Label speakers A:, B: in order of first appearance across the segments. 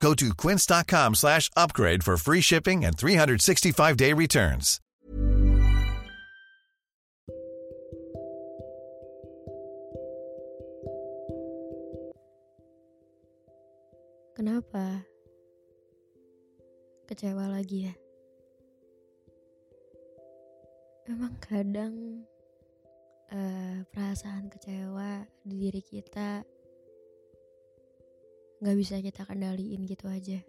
A: Go to quince.com slash upgrade for free shipping and 365-day returns.
B: Kenapa? Kecewa lagi ya? Emang kadang eh, perasaan kecewa di diri kita nggak bisa kita kendaliin gitu aja.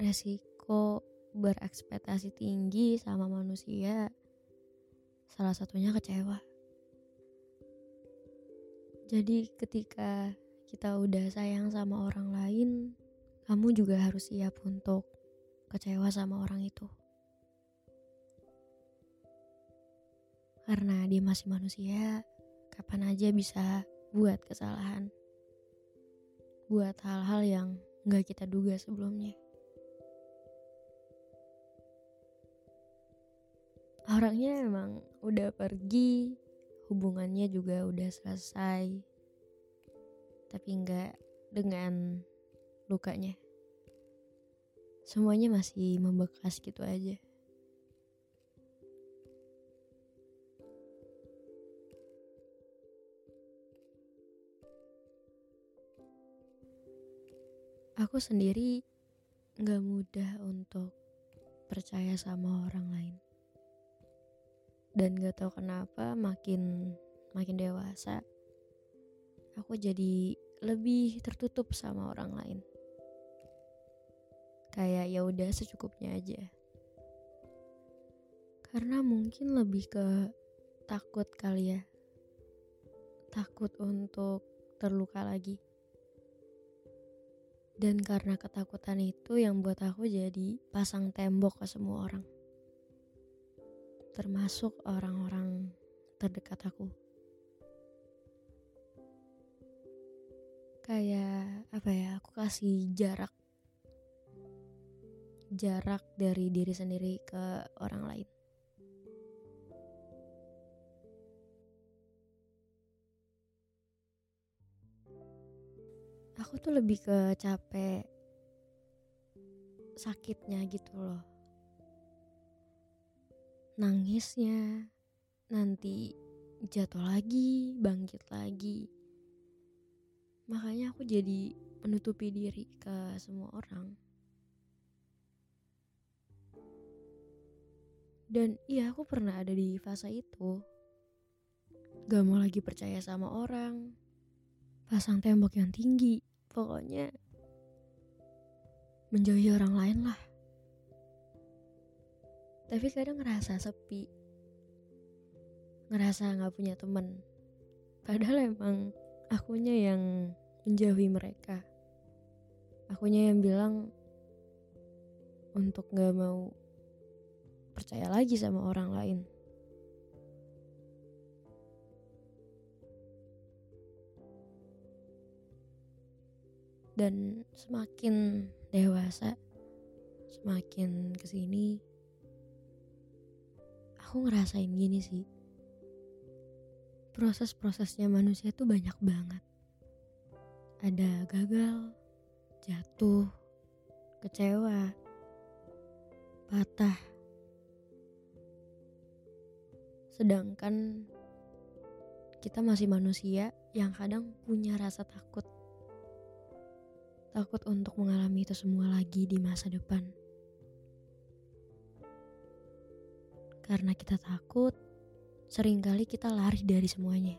B: Resiko berekspektasi tinggi sama manusia salah satunya kecewa. Jadi ketika kita udah sayang sama orang lain, kamu juga harus siap untuk kecewa sama orang itu. Karena dia masih manusia, kapan aja bisa buat kesalahan. Buat hal-hal yang gak kita duga sebelumnya. Orangnya emang udah pergi, hubungannya juga udah selesai. Tapi nggak dengan lukanya. Semuanya masih membekas gitu aja. Aku sendiri nggak mudah untuk percaya sama orang lain. Dan gak tahu kenapa makin makin dewasa aku jadi lebih tertutup sama orang lain. Kayak ya udah secukupnya aja. Karena mungkin lebih ke takut kali ya. Takut untuk terluka lagi. Dan karena ketakutan itu yang buat aku jadi pasang tembok ke semua orang. Termasuk orang-orang terdekat aku. Kayak apa ya, aku kasih jarak. Jarak dari diri sendiri ke orang lain. Aku tuh lebih ke capek sakitnya gitu loh. Nangisnya nanti jatuh lagi bangkit lagi. Makanya aku jadi menutupi diri ke semua orang. Dan iya aku pernah ada di fase itu. Gak mau lagi percaya sama orang. Pasang tembok yang tinggi pokoknya menjauhi orang lain lah. Tapi kadang ngerasa sepi. Ngerasa nggak punya temen. Padahal emang akunya yang menjauhi mereka. Akunya yang bilang untuk nggak mau percaya lagi sama orang lain dan semakin dewasa semakin ke sini aku ngerasain gini sih. Proses-prosesnya manusia tuh banyak banget. Ada gagal jatuh kecewa patah. Sedangkan kita masih manusia yang kadang punya rasa takut takut untuk mengalami itu semua lagi di masa depan. Karena kita takut, sering kali kita lari dari semuanya.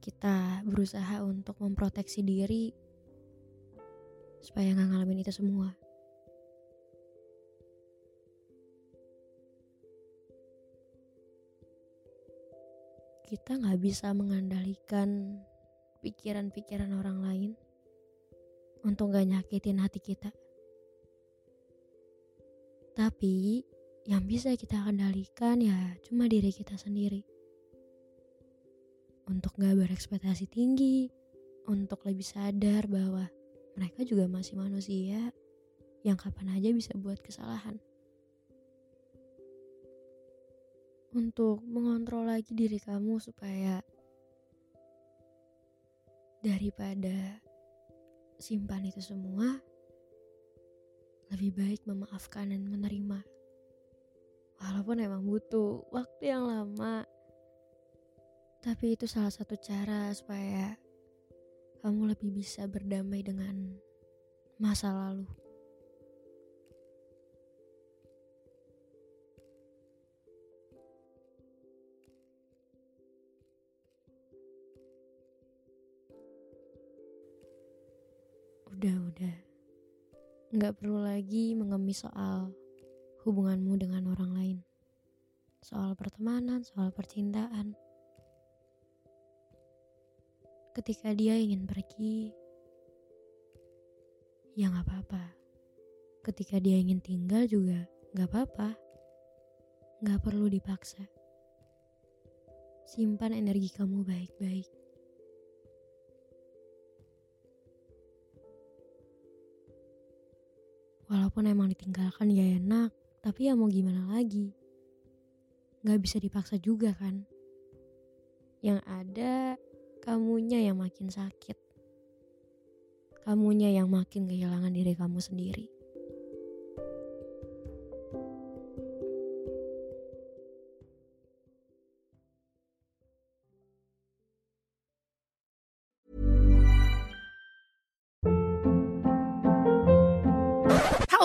B: Kita berusaha untuk memproteksi diri supaya nggak ngalamin itu semua. Kita nggak bisa mengendalikan pikiran-pikiran orang lain untuk gak nyakitin hati kita. Tapi yang bisa kita kendalikan ya cuma diri kita sendiri. Untuk gak berekspektasi tinggi, untuk lebih sadar bahwa mereka juga masih manusia yang kapan aja bisa buat kesalahan. Untuk mengontrol lagi diri kamu supaya daripada simpan itu semua, lebih baik memaafkan dan menerima. Walaupun emang butuh waktu yang lama, tapi itu salah satu cara supaya kamu lebih bisa berdamai dengan masa lalu. Udah-udah. Nggak perlu lagi mengemis soal hubunganmu dengan orang lain. Soal pertemanan, soal percintaan. Ketika dia ingin pergi, ya nggak apa-apa. Ketika dia ingin tinggal juga nggak apa-apa. Nggak perlu dipaksa. Simpan energi kamu baik-baik. Walaupun emang ditinggalkan ya enak, tapi ya mau gimana lagi? Gak bisa dipaksa juga kan? Yang ada kamunya yang makin sakit. Kamunya yang makin kehilangan diri kamu sendiri.